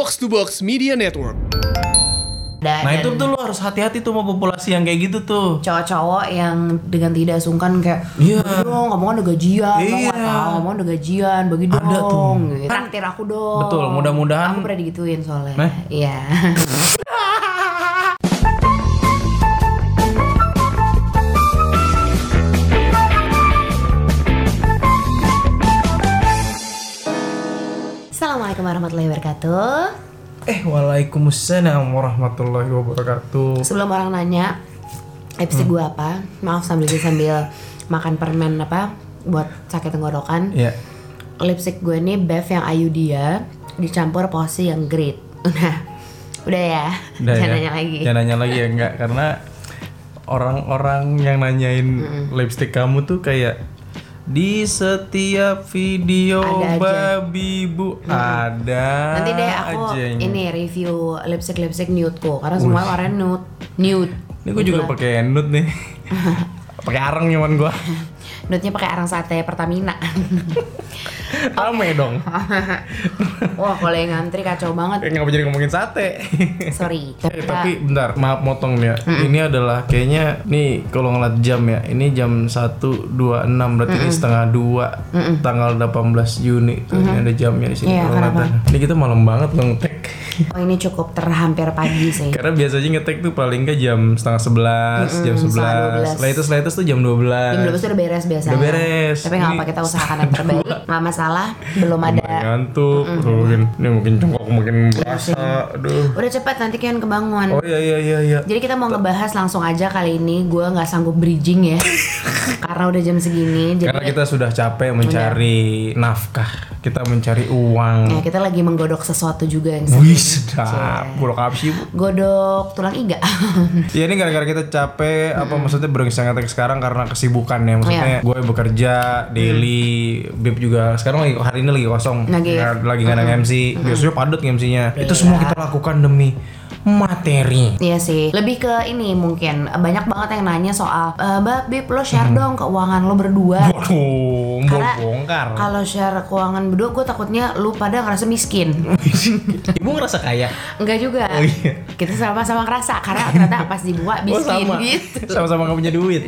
Box to Box Media Network. Dan, Nah itu tuh lo harus hati-hati tuh sama populasi yang kayak gitu tuh. cowok-cowok yang dengan tidak sungkan kayak Iya. "Bagi dong ngomong udah gajian Iya. tahu ngomong udah gajian bagi Ada dong tuh. gitu. traktir aku dong Betul, mudah-mudahan- aku pernah digituin soalnya iya Assalamualaikum warahmatullahi wabarakatuh Eh waalaikumsalam warahmatullahi wabarakatuh. Sebelum orang nanya episode Hmm. gue apa, maaf sambil sambil makan permen apa buat sakit tenggorokan. Iya. Lipstick gue ini Bev yang Ayu dia dicampur posi yang great. Udah, udah ya. Udah Jangan ya. nanya lagi. Jangan nanya lagi ya enggak karena orang-orang yang nanyain lipstick kamu tuh kayak di setiap video Ada babi bu ada Nanti deh aku aja yang- ini review lipstick lipstick nude ku karena semua warna nude. Nude. Ini gue juga pakai nude nih. pakai arang nyaman gua. Nude-nya pakai arang sate Pertamina. Rame dong. Wah, kalau yang ngantri kacau banget. Eh, Ngapa jadi ngomongin sate? Sorry. Eh, tapi bentar, maaf motong ya. Ini adalah kayaknya nih kalau ngeliat jam ya, ini jam 1.26 berarti ini setengah dua tanggal 18 Juni. Tuh, Ini ada jamnya di sini. Iya, kenapa? ngeliatnya. Ini kita malam banget bang ngetek. Oh, ini cukup terhampir pagi sih. Karena biasanya ngetek tuh paling ke jam setengah sebelas, jam setengah 11 Latest latest tuh jam 12 Jam 12 udah beres biasanya. Udah beres. Tapi nggak apa kita usahakan yang terbaik. Nggak masalah. Belum ada. Ngantuk, mungkin ini mungkin cengkok makin berasa. Aduh. Udah cepat nanti Kian kebangun. Oh iya iya iya iya. Jadi kita mau ngebahas langsung aja kali ini. Gue nggak sanggup bridging ya, karena udah jam segini. Jadi Karena kita sudah capek mencari nafkah, kita mencari uang. ya, kita lagi menggodok sesuatu juga yang Wih. Sedap, sih bu? Godok tulang iga. Ya ini gara-gara kita capek, apa maksudnya bergeser ngetek sekarang karena kesibukan ya. Maksudnya Iya. gue bekerja, daily, Bib juga sekarang lagi hari ini lagi kosong. Lagi. Nggak- Lagi nggak ada MC, biasanya padat MC-nya Itu semua kita lakukan demi materi Iya sih. Lebih ke ini mungkin banyak banget yang nanya soal, e, Mbak Bib lo share dong keuangan lo berdua. Waduh, Karena bongkar Kalau share keuangan berdua, gue takutnya lu pada ngerasa miskin. Ibu ngerasa kaya? Enggak juga. Oh iya. Kita sama-sama ngerasa karena ternyata pas dibuka Oh miskin sama, gitu. sama-sama gak punya duit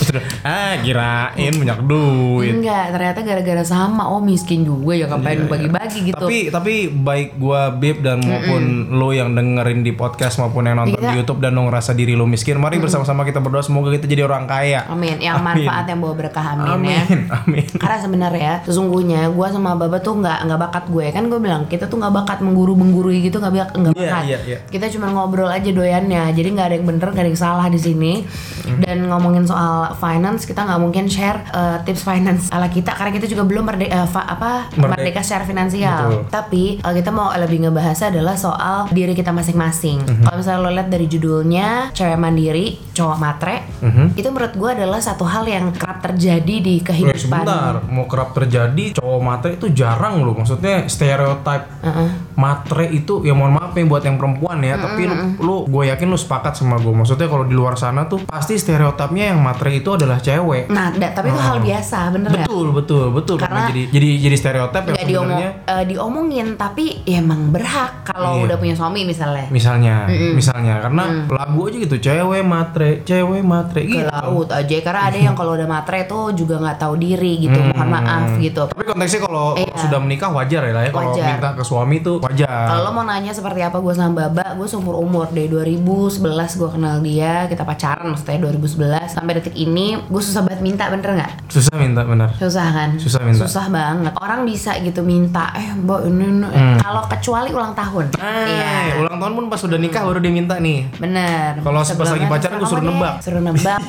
Betul. Ah kirain banyak duit Enggak, ternyata gara-gara sama. Oh, miskin juga ya ngapain bagi-bagi gitu. Iya, Tapi tapi baik gua Bib dan maupun lo yang dengerin di podcast maupun yang nonton Iya. di YouTube dan lo ngerasa diri lo miskin, mari bersama-sama kita berdoa semoga kita jadi orang kaya. Amin. Yang manfaat yang bawa berkah amin, ya. Amin. Amin. Karena sebenarnya sesungguhnya gue sama Baba tuh nggak nggak bakat gue kan gue bilang kita tuh nggak bakat mengguru menggurui gitu nggak bak- nggak Iya, bakat. iya, iya. Kita cuma ngobrol aja doyannya. Jadi nggak ada yang bener nggak ada yang salah di sini. Hmm. Dan ngomongin soal finance kita nggak mungkin share uh, tips finance ala kita karena kita juga belum merdeka apa Merdeka. merdeka secara finansial. Betul. Tapi uh, kita mau lebih ngebahas adalah soal diri kita masing-masing. Mhm. Kalau misalnya lo lihat dari judulnya cewek mandiri, cowok matre, Mhm. itu menurut gue adalah satu hal yang kerap terjadi di Eh, kehidupan. sebentar, mau kerap terjadi cowok matre itu jarang loh. Maksudnya stereotip Heeh. Matre itu ya mohon maaf ya buat yang perempuan ya, tapi lu, lu gue yakin lu sepakat sama gue. Maksudnya kalau di luar sana tuh pasti stereotipnya yang matre itu adalah cewek. Nah, da- tapi itu hal biasa, bener? Betul, betul, betul. Karena, Karena- jadi jadi jadi stereotip yang Nggak diomong, eh, diomongin, tapi ya emang berhak kalau Iya. udah punya suami misalnya. misalnya misalnya karena lagu aja gitu cewek matre cewek matre Ke gitu laut aja, karena ada yang kalau udah matre tuh juga nggak tahu diri gitu, mohon maaf gitu. tapi konteksnya kalau Iya. sudah menikah wajar ya lah ya kalau minta ke suami tuh wajar Kalau lo mau nanya seperti apa gue sama Baba, gue seumur umur dari 2011 gue kenal dia, kita pacaran maksudnya 2011 sampai detik ini gue susah banget minta bener nggak? susah minta benar Susah kan? Susah minta. Susah banget. Orang bisa gitu minta, eh mbak ini, ini. kalau kecuali ulang tahun. Hmm. Iya. Eh, ulang tahun pun pas udah nikah baru dia minta nih Bener. Kalau pas lagi pacaran gue suruh nebak. Suruh nebak.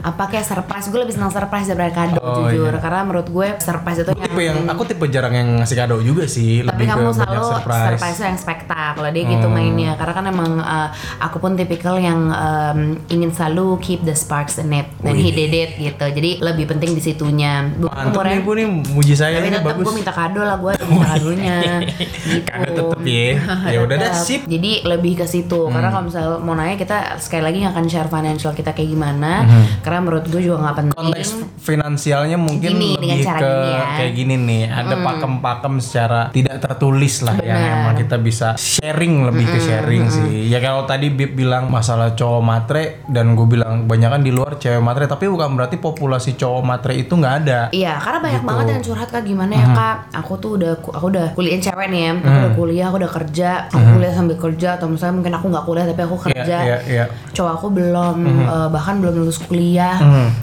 Apa kayak surprise? Gue lebih senang surprise daripada kado Oh, jujur. iya. Karena menurut gue surprise itu Gue tipe yang aku tipe jarang yang ngasih kado juga sih tapi lebih kamu selalu surprise, surprise, yang spektak kalau dia gitu mainnya. Karena kan emang uh, aku pun tipikal yang um, ingin selalu keep the sparks in it dan he did it gitu. Jadi lebih penting di situnya. Mantep nih bu nih. Muji saya tapi tetap gue minta kado lah gue minta kadonya. Gitu. Kado tetep ya. Ya udah dah, sip. Hmm. jadi lebih ke situ. Karena kalau misalnya mau nanya kita sekali lagi nggak akan share financial kita kayak gimana. Karena menurut gue juga nggak penting. Hmm. konteks finansialnya mungkin Gini, lebih ke gini ya. kayak gini nih. Ada pakem-pakem secara tidak tertulis lah ya emang kita bisa sharing lebih ke sharing sih. Ya kalau tadi Bib bilang masalah cowok matre dan gue bilang banyak kan di luar cewek matre, tapi bukan berarti populasi cowok matre itu nggak ada. Iya, karena banyak Gitu. banget yang curhat kak gimana ya kak. Aku tuh udah aku udah kuliah cewek nih ya. Aku Hmm. udah kuliah, aku udah kerja. Aku kuliah sambil kerja atau misalnya mungkin aku nggak kuliah tapi aku kerja. Iya, iya, iya. Cowok aku belum eh, bahkan belum lulus kuliah,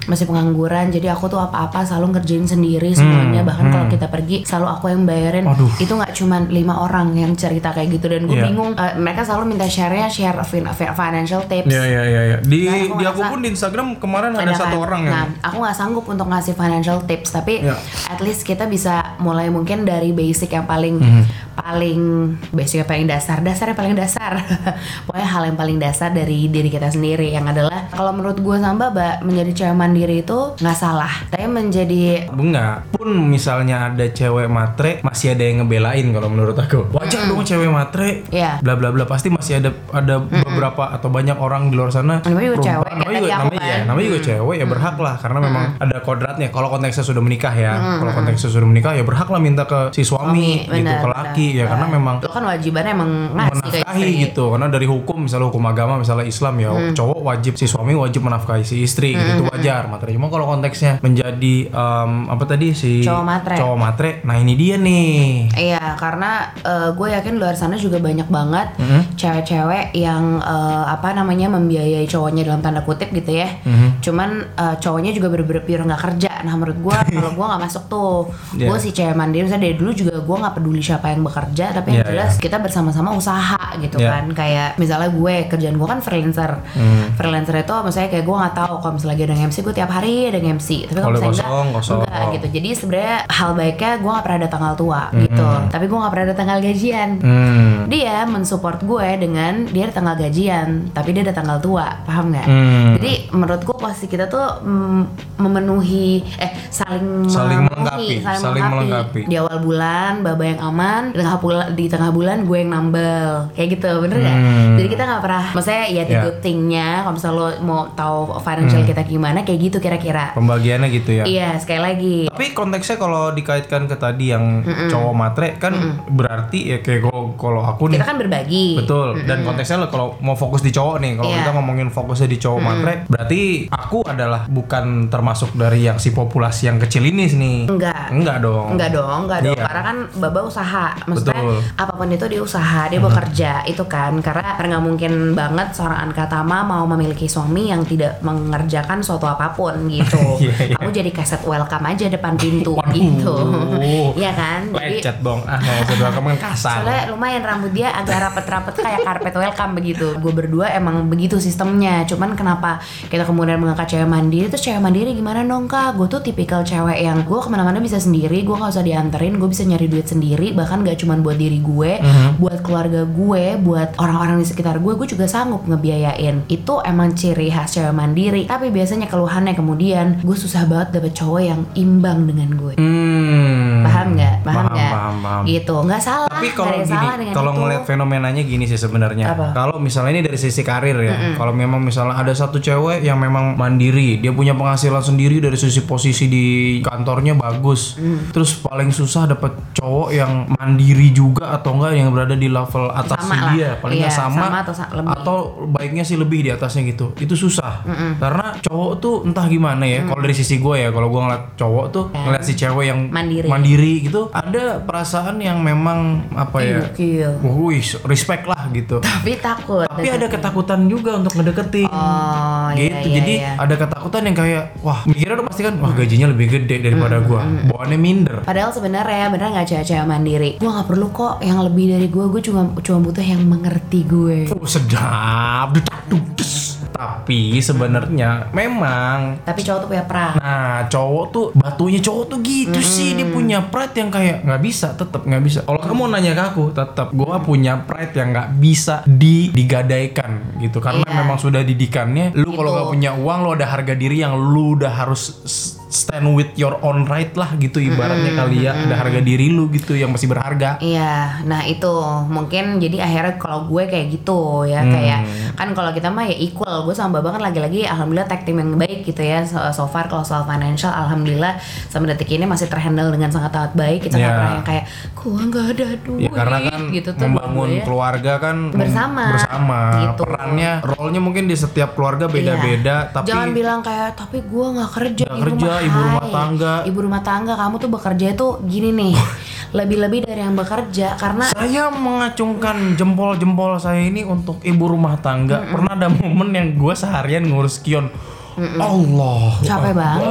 masih pengangguran. Jadi aku tuh apa-apa selalu ngerjain sendiri semuanya. Bahkan kalau kita pergi selalu aku yang bayarin. Aduh. Itu nggak cuma lima orang yang cerita kayak gitu dan gue Iya. bingung. Eh, mereka selalu minta share-nya share fin- fin- financial tips. Iya, iya, iya, iya. Di Nah, aku di aku pun di Instagram kemarin ada, satu kan? orang Nah, yang aku nggak sanggup untuk ngasih financial tips, tapi Iya. at least kita bisa mulai mungkin dari basic yang paling Mhm. paling basic yang paling dasar, dasar yang paling dasar. Pokoknya hal yang paling dasar dari diri kita sendiri yang adalah kalau menurut gue sama Mbak menjadi cewek mandiri itu nggak salah, tapi menjadi Enggak, pun misalnya ada cewek matre masih ada yang ngebelain kalau menurut aku. Wajar dong cewek matre. Iya. Bla bla bla pasti masih ada ada beberapa atau banyak orang di luar sana. Cewek, kayak namanya juga, namanya, ya, namanya juga cewek ya berhak lah. Karena memang ada kodratnya. Kalau konteksnya sudah menikah ya, kalau konteksnya sudah menikah ya berhak lah minta ke si suami, gitu benar, ke laki ya. Karena memang lo kan wajibannya emang ngasih menafkahi gitu. Karena dari hukum misalnya hukum agama misalnya Islam ya Hmm. cowok wajib si suami wajib menafkahi si istri gitu. Itu wajar. Materi cuma kalau konteksnya menjadi em, apa tadi si Cowok matre. cowok matre nah ini dia nih. Iya, karena gue yakin luar sana juga banyak banget cewek-cewek yang eh, apa namanya membiayai cowoknya dalam tanda kutip gitu ya. Cuman eh, cowoknya juga bener-bener pure nggak kerja. Nah menurut gue kalau gue nggak masuk tuh, Iya. gue si cewek mandiri. Misalnya dari dulu juga gue nggak peduli siapa yang bekerja, tapi yang Iya, jelas kita bersama-sama usaha gitu Iya. kan. Kayak misalnya gue kerjaan gue kan freelancer. Hmm. Freelancer itu misalnya kayak gue nggak tahu kalau misalnya lagi ada MC gue tiap hari ada MC. Tapi kalau misalnya kosong, enggak, kosong. enggak gitu. Jadi sebenarnya hal baiknya gue nggak pernah ada tanggal tua gitu. Tapi gue nggak pernah ada tanggal gajian. hmm. Dia mensupport gue dengan dia ada tanggal gajian, tapi dia ada tanggal tua, paham nggak? Hmm. Jadi menurut gue posisi kita tuh mm, memenuhi, eh saling Saling melengkapi, saling melengkapi. Di awal bulan, baba yang aman, di tengah bulan, di tengah bulan gue yang nambel, kayak gitu, bener? Hmm. Jadi kita nggak pernah, maksudnya ya the Ya. good thingnya, kalau misalnya lo mau tahu financial kita gimana, kayak gitu kira-kira. pembagiannya gitu ya Iya, sekali lagi. tapi konteksnya kalau dikaitkan ke tadi yang cowok matre kan berarti ya kayak kalau kalau aku nih Kita kan berbagi. Betul. Dan konteksnya lo kalau mau fokus di cowok nih, kalau Iya. kita ngomongin fokusnya di cowok matre, berarti aku adalah bukan termasuk dari yang si populasi yang kecil ini nih. Enggak. Enggak dong. Enggak dong, enggak dong. Iya. Karena kan Baba usaha. Maksudnya Betul. apa pun itu dia usaha, dia bekerja itu kan. Karena nggak mungkin banget seorang Anka Tama mau memiliki suami yang tidak mengerjakan suatu apa pun gitu. Iya, iya. Aku jadi kaset welcome aja depan pintu Waduh. gitu. Iya kan? Jadi Lecet dong. Ah, usah doang kan kasar. Soalnya lumayan rambut dia agak rapet-rapet kayak karpet welcome begitu. Gue berdua emang begitu sistemnya. Cuman kenapa kita kemudian mengangkat cewek mandiri terus cewek mandiri gimana dong kak? Gue tuh tipikal cewek yang gue ke mana-mana bisa sendiri. Gue nggak usah dianterin. Gue bisa nyari duit sendiri. Bahkan gak cuman buat diri gue, buat keluarga gue, buat orang-orang di sekitar gue. Gue juga sanggup ngebiayain. Itu emang ciri khas cewek mandiri. Tapi biasanya keluhannya kemudian gue susah banget dapet cowok yang imbang dengan gue. Hmm. Paham nggak? Paham Paham, nggak? paham, paham. Gitu. Nggak salah. Tapi kalau gini, kalau ngeliat fenomenanya gini sih sebenarnya. Kalau misalnya ini dari sisi karir ya, kalau memang misalnya ada satu cewek yang memang mandiri, dia punya penghasilan sendiri dari sisi posisi di kantornya bagus, Mm. terus paling susah dapat cowok yang mandiri juga atau enggak yang berada di level atas Sama dia, paling Iya, sama, sama atau lebih. atau baiknya sih lebih di atasnya gitu. Itu susah, karena cowok tuh entah gimana ya. Kalau dari sisi gue ya, kalau gue ngeliat cowok tuh ngeliat si cewek yang Mandiri. mandiri gitu, ada perasaan yang memang apa ya? Wih, respect lah gitu. Tapi takut. Tapi ada ketakutan juga untuk ngedeketin. Oh, iya, gitu. iya, Jadi iya. ada ketakutan yang kayak wah, mikirnya udah pasti kan wah gajinya lebih gede daripada gua. Bawaannya minder. Padahal sebenarnya bener nggak cewek-cewek mandiri. Gue nggak perlu kok yang lebih dari gue. Gue cuma cuma butuh yang mengerti gue. Oh, sedap. Dudes. Tapi sebenarnya memang Tapi cowok tuh punya perang. Nah, cowok tuh batunya cowok tuh gitu sih dia punya pride yang kayak nggak bisa, tetap nggak bisa. Kalau kamu nanya ke aku, tetap gua punya pride yang nggak bisa di digadaikan gitu. Karena Iya. memang sudah didikannya, lu kalau nggak punya uang, lu ada harga diri yang lu udah harus stand with your own right lah gitu ibaratnya kali ya ada harga diri lu gitu yang masih berharga Iya, nah itu mungkin jadi akhirnya kalau gue kayak gitu ya Hmm. kayak kan kalau kita mah ya equal, gue sama Baba kan lagi-lagi alhamdulillah tag team yang baik gitu ya so, so far kalau soal financial alhamdulillah sampai detik ini masih terhandle dengan sangat sangat baik kita Ya. pernah yang kayak gue nggak ada duit ya karena kan gitu tuh membangun dua-duanya. keluarga kan Bersama, bersama gitu. perannya role-nya mungkin di setiap keluarga beda-beda Iya. tapi jangan bilang kayak tapi gue nggak kerja Nggak di kerja, rumah ibu rumah tangga. ibu rumah tangga kamu tuh bekerja itu gini nih lebih-lebih dari yang bekerja karena Saya mengacungkan jempol-jempol saya ini untuk ibu rumah tangga. Pernah ada momen yang gue seharian ngurus kion. Allah. capek banget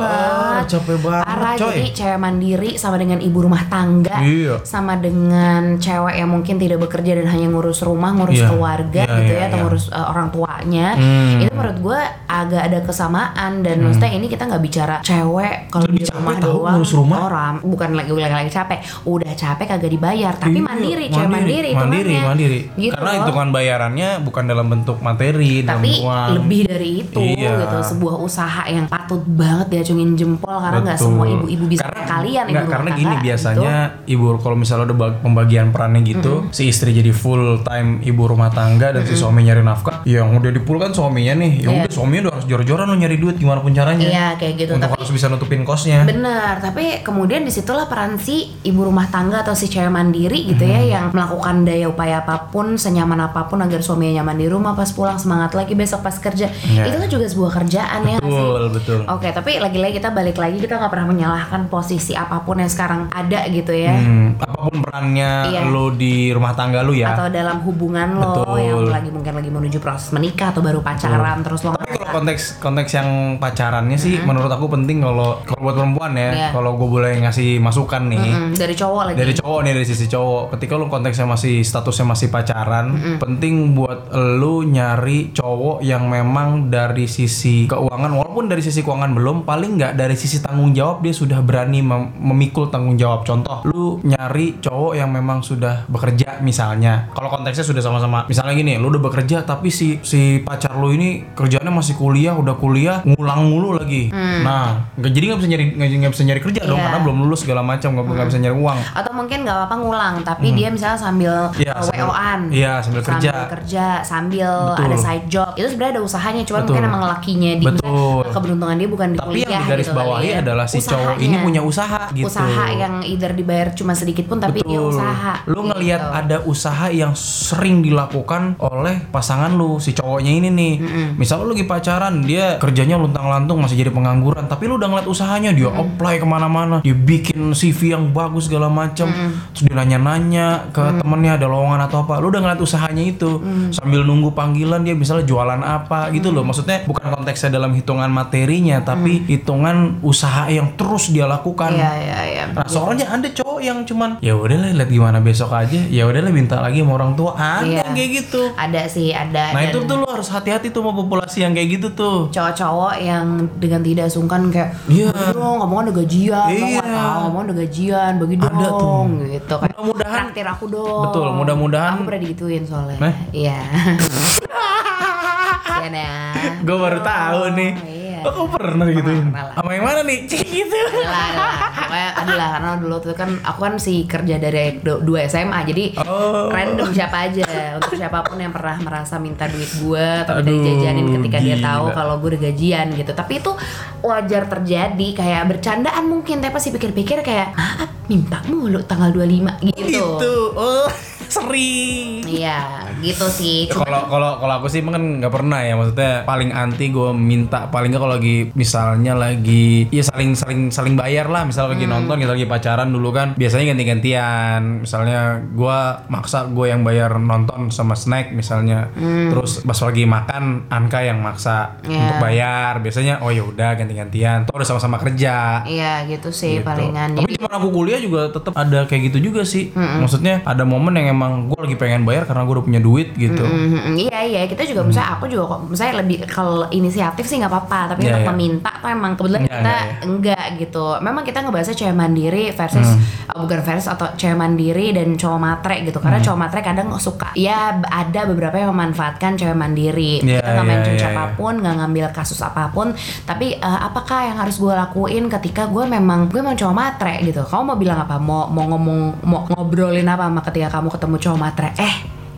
Capek banget, Parah, coy. jadi cewek mandiri sama dengan ibu rumah tangga Iya. sama dengan cewek yang mungkin tidak bekerja dan hanya ngurus rumah ngurus Iya. keluarga Iya, gitu iya, ya atau iya. ngurus uh, orang tuanya Hmm. itu menurut gue agak ada kesamaan dan maksudnya ini kita nggak bicara cewek kalau di rumah tahu doang ngurus rumah. orang bukan lagi lagi, lagi capek udah capek kagak dibayar tapi Iya, mandiri cewek mandiri mandiri, hitungannya. mandiri. gitu Karena hitungan bayarannya bukan dalam bentuk materi, dalam tapi uang. lebih dari itu Iya. gitu sebuah usaha yang patut banget diacungin jempol karena nggak semua ibu-ibu bisa Karena- kalian ibu karena gini gitu. biasanya ibu kalau misalnya udah bag- pembagian perannya gitu si istri jadi full time ibu rumah tangga dan si suami nyari nafkah yang udah di kan suaminya nih ya Iya. udah suaminya udah harus jor-joran lo nyari duit gimana pun caranya Iya kayak gitu untuk tapi harus bisa nutupin kosnya benar tapi kemudian di situlah peran si ibu rumah tangga atau si cewek mandiri gitu ya Hmm. yang melakukan daya upaya apa pun senyaman apa pun agar suaminya nyaman di rumah pas pulang semangat lagi besok pas kerja Iya. itu kan juga sebuah kerjaan ya nggak sih betul betul Oke, tapi lagi-lagi kita balik lagi kita nggak pernah menyalahkan posisi apa pun yang sekarang ada gitu ya. Hmm, apa pun perannya Iya. lo di rumah tangga lo ya Atau dalam hubungan lo Betul. yang lagi mungkin lagi menuju proses menikah atau baru pacaran terus lo Tapi kalau konteks konteks yang pacarannya sih menurut aku penting kalau kalau buat perempuan ya Iya. kalau gue boleh ngasih masukan nih Mm, dari cowok lagi. dari cowok nih dari sisi cowok ketika lu konteksnya masih statusnya masih pacaran penting buat lu nyari cowok yang memang dari sisi keuangan walaupun dari sisi keuangan belum paling nggak dari sisi tanggung jawab dia sudah berani mem- memikul tanggung jawab contoh lu nyari cowok yang memang sudah bekerja misalnya kalau konteksnya sudah sama-sama misalnya gini lu udah bekerja tapi si si pacar lu ini kerjanya masih kuliah udah kuliah ngulang mulu lagi nah nggak jadi nggak bisa nyari nggak bisa nyari kerja dong Iya. karena belum lulus segala macam nggak nggak bisa nyari uang Atau mungkin nggak apa-apa ngulang, tapi dia misalnya sambil Iya, uh, sambil- WO-an. iya, sambil kerja. kerja, sambil Betul. ada side job. Itu sebenarnya ada usahanya, cuman Betul. mungkin emang lakinya dia Betul. misalnya keberuntungan dia bukan di tapi kuliah yang digaris gitu bawahi ya. adalah si cowok Usahanya. ini punya usaha gitu usaha yang either dibayar cuma sedikit pun tapi dia Betul. usaha. Lu ngelihat gitu. ada usaha yang sering dilakukan oleh pasangan lu, si cowoknya ini nih. Misal lu lagi pacaran, dia kerjanya luntang-lantung masih jadi pengangguran, tapi lu udah ngeliat usahanya, dia apply ke mana-mana, dia bikin CV yang bagus segala macam, terus dia nanya-nanya ke temennya ada lowongan atau apa, lu udah ngeliat usahanya itu, sambil nunggu panggilan dia misalnya jualan apa gitu loh. Maksudnya bukan konteksnya dalam hitungan materinya, tapi hitungan usaha yang terus dia lakukan. Iya iya iya. Nah, soalnya ada cowok yang cuman ya udahlah lihat gimana besok aja. Ya udahlah minta lagi sama orang tua. Ada Iya. kayak gitu. Ada sih ada. Nah, itu tuh lo harus hati-hati tuh sama populasi yang kayak gitu tuh. cowok-cowok yang dengan tidak sungkan kayak Iya. dong ngomong ada gajian Iya. tahu ngomong ada gajian bagi Ada dong tuh. gitu kan Mudah-mudahan- traktir aku dong Betul, mudah-mudahan- aku pernah digituin soalnya iya Iya nah Gue baru tahu nih. iya. Oh, pernah gitu? Pernah. Sama yang mana nih? Cik gitu. Pokoknya adalah karena dulu tuh kan aku kan si kerja dari du- dua SMA jadi Oh. random siapa aja untuk siapa pun yang pernah merasa minta duit gue tapi dari jajanin ketika dia gila. tahu kalau gue udah gajian gitu tapi itu wajar terjadi kayak bercandaan mungkin tapi pasti pikir-pikir kayak ah minta mulu tanggal 25 gitu Gitu. Oh, sering. iya gitu sih Cuma- Kalau kalau kalau aku sih kan nggak pernah ya maksudnya paling anti gue minta paling nggak kalau lagi misalnya lagi ya saling saling saling bayar lah misal lagi Hmm. nonton kita lagi pacaran dulu kan biasanya ganti-gantian misalnya gue maksa gue yang bayar nonton sama snack misalnya terus pas lagi makan Anka yang maksa Hmm. Iya. untuk bayar biasanya oh ya udah ganti-gantian tuh udah sama-sama kerja iya gitu sih gitu. palingan Tapi zaman aku kuliah juga tetap ada kayak gitu juga sih. Maksudnya ada momen yang emang gue lagi pengen bayar karena gue udah punya duit gitu. Mhm, iya iya kita juga misalnya aku juga kok misalnya lebih kalau inisiatif sih nggak apa-apa tapi Iya, untuk iya. meminta tuh emang kebetulan Iya, kita iya, iya. enggak gitu memang kita ngebahasnya cewek mandiri versus Hmm. oh, bukan versus atau cewek mandiri dan cowok matre gitu karena Hmm. cowok matre kadang suka ya ada beberapa yang memanfaatkan cewek mandiri Iya, kita nggak iya, mention iya, iya. siapa pun nggak ngambil kasus apa pun tapi eh, apakah yang harus gue lakuin ketika gue memang gue memang cowok matre gitu kamu mau bilang apa mau mau ngomong mau ngobrolin apa sama ketika kamu ketemu cowok matre eh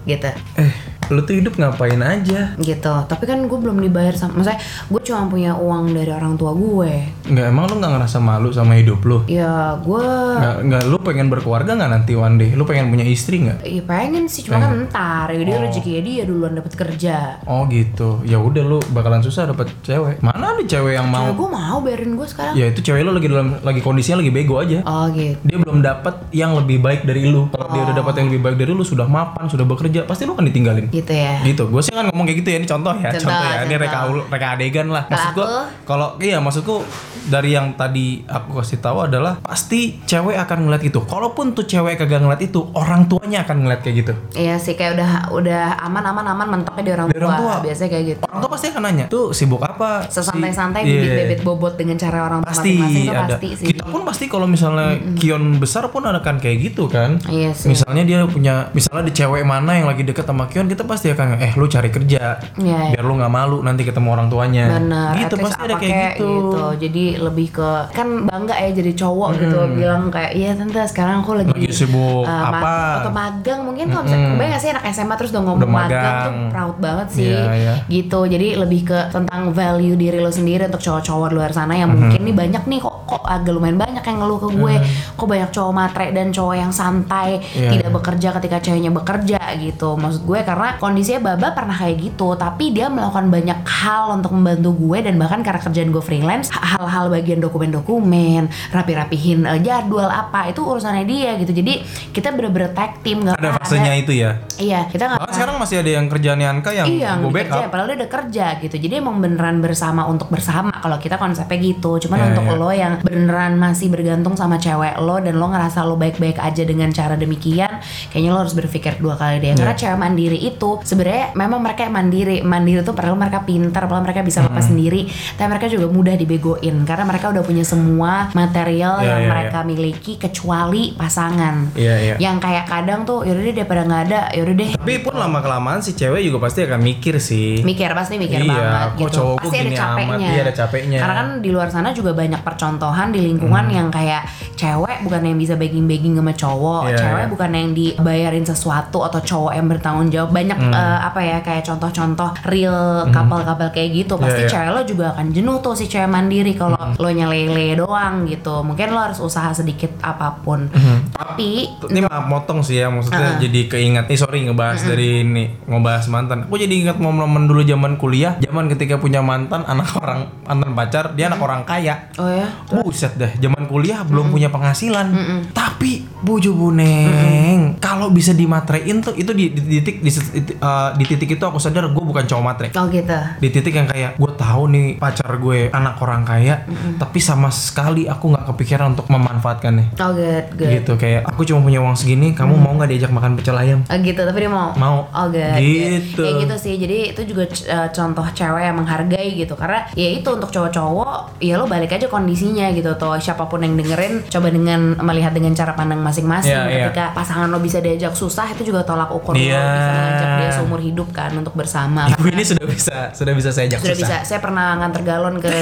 gitu. Eh, lu tuh hidup ngapain aja? gitu tapi kan gue belum dibayar sama maksudnya gue cuma punya uang dari orang tua gue Nggak emang lu nggak ngerasa malu sama hidup lu? ya gue Nggak, nggak lu pengen berkeluarga nggak nanti one day? Lu pengen punya istri nggak? ya pengen sih cuma kan ntar ya dia rezekinya dia duluan dapat kerja Oh gitu. Ya udah lu bakalan susah dapet cewek. Mana ada cewek yang mau? ya gue mau bayarin gue sekarang Ya itu cewek lu lagi dalam lagi kondisinya lagi bego aja. oh gitu Dia belum dapat yang lebih baik dari lu. Kalau dia udah dapat yang lebih baik dari lu, sudah mapan, sudah bekerja, pasti lu kan ditinggalin. gitu ya Gitu. Gue sih kan ngomong kayak gitu ya. Ini contoh ya, Contoh, contoh, ya. Ini contoh. reka ul- reka adegan lah. Maksud aku? kalau iya maksudku dari yang tadi aku kasih tahu adalah pasti cewek akan ngeliat itu. Kalaupun tuh cewek kagak ngeliat itu, orang tuanya akan ngeliat kayak gitu. Iya sih kayak udah udah aman aman aman mentoknya di orang, Di orang tua. biasanya kayak gitu Orang tua pasti akan nanya, tuh sibuk apa? sesantai-santai Si- Iya. bibit-bibit bobot dengan cara orang tua pasti masing-masing ada. pasti sih Kita pun pasti kalau misalnya Kion besar pun ada kan kayak gitu kan. iya sih Misalnya dia punya, misalnya di cewek mana yang lagi deket sama Kion, kita pasti akan, eh lu cari kerja, Iya, iya. biar lu nggak malu nanti ketemu orang tuanya. Bener, Gitu pasti ada kayak gitu. Jadi lebih ke kan bangga ya jadi cowok gitu bilang kayak iya tante sekarang aku lagi, Lagi sibuk ma- apa?" atau magang mungkin kalau misalnya kebayang gak sih anak SMA terus udah ngomong Udah magang. magang. tuh proud banget sih Iya, iya. gitu. Jadi lebih ke tentang value diri lo sendiri untuk cowok-cowok luar sana yang mungkin nih banyak nih kok kok agak lumayan banyak yang ngeluh ke gue. Kok banyak cowok matre dan cowok yang santai Iya. tidak bekerja ketika ceweknya bekerja gitu. Maksud gue karena kondisinya Baba pernah kayak gitu, tapi dia melakukan banyak hal untuk membantu gue dan bahkan karena kerjaan gue freelance, hal-hal bagian dokumen-dokumen, rapi-rapihin eh, jadwal apa itu urusannya dia gitu. Jadi kita bener-bener tag team nggak Ada fasenya itu ya. Iya, kita nggak Bahkan sekarang masih ada yang kerjaannya Anka yang Iya, gue backup. kerja, padahal dia udah kerja gitu. Jadi emang beneran bersama untuk bersama. Kalau kita konsepnya gitu. Cuman Iya, untuk iya. lo yang beneran masih bergantung sama cewek lo dan lo ngerasa lo baik-baik aja dengan cara demikian, kayaknya lo harus berpikir dua kali deh. Iya. Karena cewek mandiri itu sebenarnya memang mereka mandiri. Mandiri tuh padahal mereka pintar, padahal mereka bisa lepas sendiri, tapi mereka juga mudah dibegoin karena mereka udah punya semua material Iya, yang iya, mereka miliki kecuali pasangan. Iya, iya. Yang kayak kadang tuh yaudah deh daripada nggak ada, yaudah deh Tapi pun lama kelamaan si cewek juga pasti akan mikir sih. mikir pasti mikir Iya, banget kok gitu cowokku pasti ada gini capeknya amat, iya, ada capeknya. karena kan di luar sana juga banyak percontohan di lingkungan yang kayak cewek bukan yang bisa begging begging sama cowok Iya, cewek iya. bukan yang dibayarin sesuatu atau cowok yang bertanggung jawab banyak eh, apa ya kayak contoh-contoh real couple-couple kayak gitu. Pasti Iya, iya. cewek lo juga akan jenuh tuh si cewek mandiri kalau lo nyelele doang gitu. Mungkin lo harus usaha sedikit apa pun. Tapi Ini maaf motong sih ya maksudnya jadi keinget. Nih sorry ngebahas dari ini ngebahas mantan. Aku jadi ingat momen-momen dulu zaman kuliah, zaman ketika punya mantan anak orang mantan pacar, dia anak orang kaya. oh ya? Buset dah, zaman kuliah belum punya penghasilan. Tapi buju buneng, kalau bisa dimatrein tuh itu di, di titik di, di- uh, di titik itu aku sadar gue bukan cowok matre. oh gitu Di titik yang kayak gue tahu nih pacar gue anak orang kaya, tapi sama sekali aku nggak kepikiran untuk memanfaatkannya. oh good good Gitu kayak aku cuma punya uang segini, kamu mau nggak diajak makan pecel ayam? Oh gitu, tapi dia mau. Mau. Oh good. Gitu. Kayak gitu sih. Jadi itu juga uh, contoh cewek yang menghargai gitu. Karena ya itu untuk cowok-cowok, ya lo balik aja kondisinya gitu tuh. Siapa pun yang dengerin, coba dengan melihat dengan cara pandang masing-masing. Iya, iya. Ketika pasangan lo bisa diajak susah, itu juga tolak ukur Iya. lo bisa mengajak dia seumur hidup kan untuk bersama. Ibu ini sudah bisa, sudah bisa saya ajak Sudah susah. bisa. Saya pernah nganter galon ke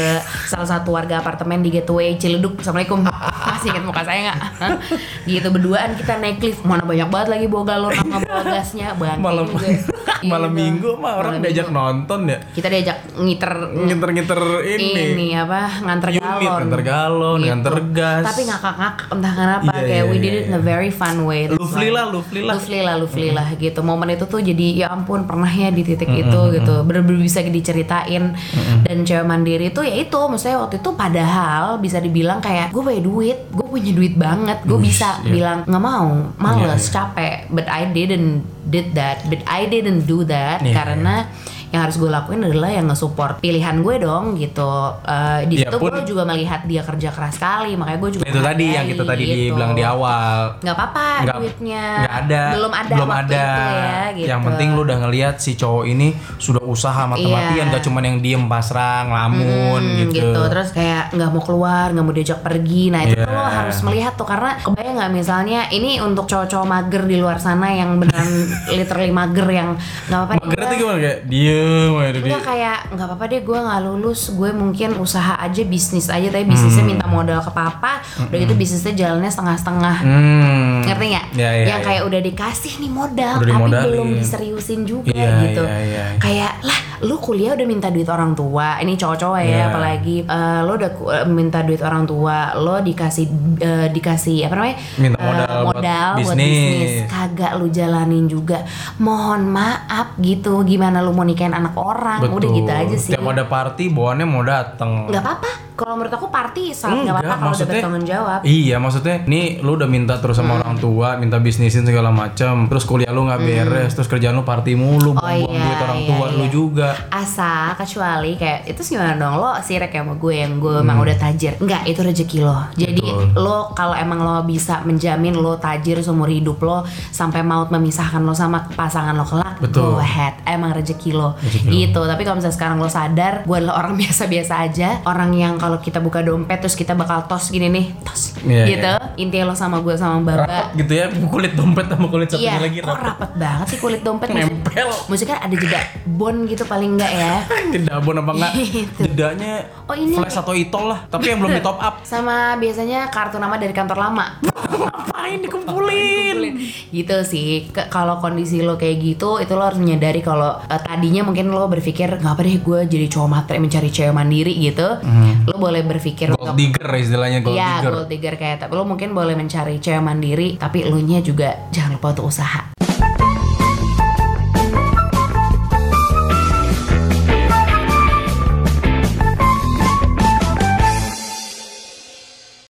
salah satu warga apartemen di Gateway Ciledug. Assalamualaikum. Masih ingat muka saya nggak? Gitu berduaan kita naik lift. Mana banyak banget lagi bawa galon sama bawa gasnya. Bangke Malam juga. malam Gitu. minggu mah orang Malam diajak minggu. nonton ya. Kita diajak ngiter Ngiter-ngiter ini. ini apa nganter Unit, galon. nganter galon, Gitu. nganter gas. Tapi ngakak-ngakak entah kenapa Iya, kayak iya, we did iya, it in a very fun way. Lufli lah, lufli lah. Lufli lah, lufli lah gitu. Momen itu tuh jadi ya ampun pernah ya di titik itu gitu. Bener-bener bisa diceritain. Dan cewek mandiri itu ya itu maksudnya waktu itu padahal bisa dibilang kayak gue punya duit, gue punya duit banget, gue bisa iya. bilang nggak mau, males, Iya, capek. But I didn't did that, but I didn't do that Iya, karena yang harus gue lakuin adalah yang nge-support. Pilihan gue dong gitu. Eh, di Ya situ gue juga melihat dia kerja keras sekali makanya gue juga itu tadi yang kita tadi gitu. dibilang di awal. Nggak apa-apa Nggak- duitnya. nggak ada. Belum ada belum waktu ada. itu ya gitu. Yang penting lu udah ngelihat si cowok ini sudah usaha mati-matian Iya. gak cuman yang diem pasrah ngelamun Hmm, gitu. terus kayak nggak mau keluar nggak mau diajak pergi. Nah itu Iya. tuh lo harus melihat tuh karena kebayang nggak? Misalnya ini untuk cowok-cowok mager di luar sana yang beneran literally mager yang nggak apa-apa gua- tuh gimana? Kayak diem aja di Enggak kayak nggak apa-apa deh gue nggak lulus gue mungkin usaha aja bisnis aja tapi bisnisnya minta modal ke papa udah gitu bisnisnya jalannya setengah-setengah hmm. ngerti nggak? Ya, ya, yang ya. kayak udah dikasih nih modal Udah tapi dimodalin. belum diseriusin juga Iya, gitu. iya, iya. Kayak lah lu kuliah udah minta duit orang tua, ini cowok-cowok ya Iya. apalagi eh, lo udah eh, minta duit orang tua, lo dikasih eh, dikasih apa namanya? Minta Eh, modal buat modal buat bisnis. bisnis, kagak lu jalanin juga. Mohon maaf gitu, gimana lu mau nikahin anak orang? Betul. Udah gitu aja sih. Tiap ada party bawaannya mau dateng. nggak apa-apa. Kalau menurut aku party sangat nggak Enggak, apa-apa kalau udah bertanggung jawab. Iya maksudnya nih lu udah minta terus Hmm. sama orang tua minta bisnisin segala macam terus kuliah lu nggak beres terus kerjaan lu party mulu buang-buang Hmm. iya, duit orang iya, tua lu iya. juga Asa kecuali kayak itu gimana dong lo sirek sama gue yang gue emang udah tajir Enggak itu rezeki lo Jadi Hmm. Betul. lo kalau emang lo bisa menjamin lo tajir seumur hidup lo Sampai maut memisahkan lo sama pasangan lo kelak Betul. Go ahead Emang rezeki lo Rezeki lo. Gitu Tapi kalau misalnya sekarang lo sadar Gue adalah orang biasa-biasa aja Orang yang kalau kita buka dompet terus kita bakal tos gini nih Tos. Iya, Gitu. Intinya lo sama gue sama Baba rapat gitu ya kulit dompet sama kulit satunya Iya lagi kok rapat rapet banget sih kulit dompet? Nempel. Maksudnya kan ada jeda bond gitu paling enggak ya? Jedabon apa enggak Gitu. jedanya Oh, ini- flash atau itol lah tapi yang belum di top up. Sama biasanya kartu nama dari kantor lama ngapain dikumpulin? gitu sih. Ke- kalau kondisi lo kayak gitu itu lo harus menyadari kalau eh, tadinya mungkin lo berpikir nggak apa deh gue jadi cowok matre mencari cewek mandiri gitu. Lo boleh berpikir gold digger istilahnya gold Iya digger. gold digger kayak tapi lo mungkin boleh mencari cewek mandiri tapi lo nya juga jangan lupa untuk usaha